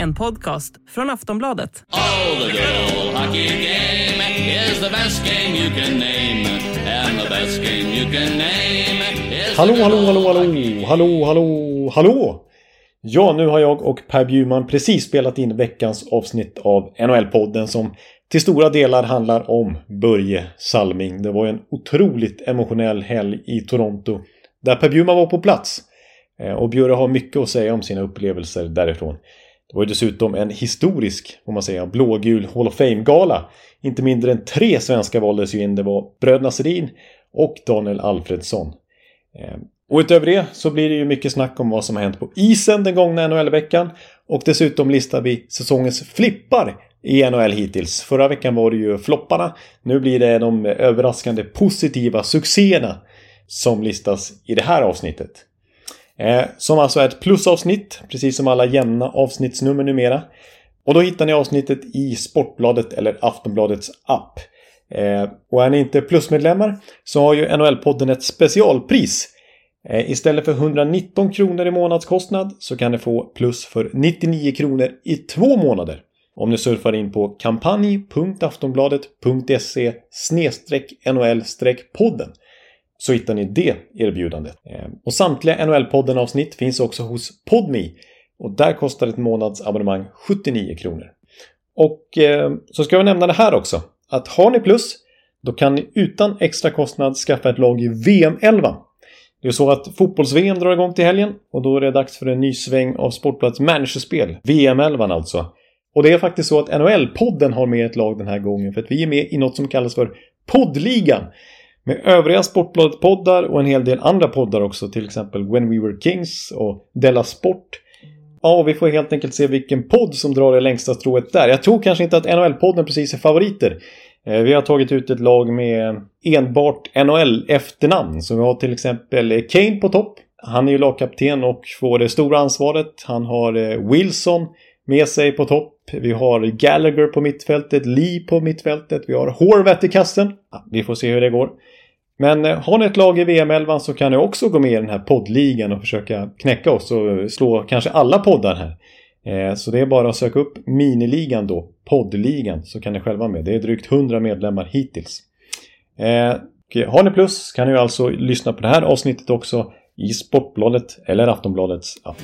En podcast från Aftonbladet. Oh, the good old hockey game is the best game you can name. And the best game you can name is Hallå, hallå, hallå, hallå, hallå, hallå, hallå! Ja, nu har jag och Per Bjurman precis spelat in veckans avsnitt av NHL-podden som till stora delar handlar om Börje Salming. Det var en otroligt emotionell helg i Toronto där Per Bjurman var på plats. Eh, och Bjurre har mycket att säga om sina upplevelser därifrån. Det var ju dessutom en historisk, får man säga, blågul Hall of Fame-gala. Inte mindre än tre svenskar valdes ju in. Det var bröderna Sedin och Daniel Alfredsson. Eh, och utöver det så blir det ju mycket snack om vad som har hänt på isen den gångna NHL-veckan. Och dessutom listar vi säsongens flippar i NHL hittills. Förra veckan var det ju flopparna. Nu blir det de överraskande positiva succéerna som listas i det här avsnittet. Eh, som alltså är ett plusavsnitt, precis som alla jämna avsnittsnummer numera. Och då hittar ni avsnittet i Sportbladet eller Aftonbladets app. Eh, och är ni inte plusmedlemmar så har ju NHL-podden ett specialpris. Eh, istället för 119 kronor i månadskostnad så kan ni få plus för 99 kronor i två månader. Om ni surfar in på kampanj.aftonbladet.se NHL-podden så hittar ni det erbjudandet. Ehm, och samtliga NHL-podden-avsnitt finns också hos Podme. Och där kostar ett månadsabonnemang 79 kronor. Och eh, så ska jag nämna det här också. Att har ni plus, då kan ni utan extra kostnad skaffa ett lag i VM-11. Det är så att fotbolls-VM drar igång till helgen och då är det dags för en ny sväng av Sportbladets managerspel. VM-11 alltså. Och det är faktiskt så att NHL-podden har med ett lag den här gången för att vi är med i något som kallas för Poddligan. Med övriga Sportbladet-poddar och en hel del andra poddar också, till exempel When We Were Kings och Della Sport. Ja, och vi får helt enkelt se vilken podd som drar det längsta strået där. Jag tror kanske inte att NHL-podden precis är favoriter. Eh, vi har tagit ut ett lag med enbart NHL-efternamn. Så vi har till exempel eh, Kane på topp. Han är ju lagkapten och får det stora ansvaret. Han har eh, Wilson med sig på topp. Vi har Gallagher på mittfältet, Lee på mittfältet. Vi har Horvath i kassen. Ja, vi får se hur det går. Men eh, har ni ett lag i VM-11 så kan ni också gå med i den här poddligan och försöka knäcka oss och slå kanske alla poddar här. Eh, så det är bara att söka upp miniligan då, poddligan, så kan ni själva med. Det är drygt 100 medlemmar hittills. Eh, och Har ni plus kan ni alltså lyssna på det här avsnittet också i Sportbladet eller Aftonbladets app.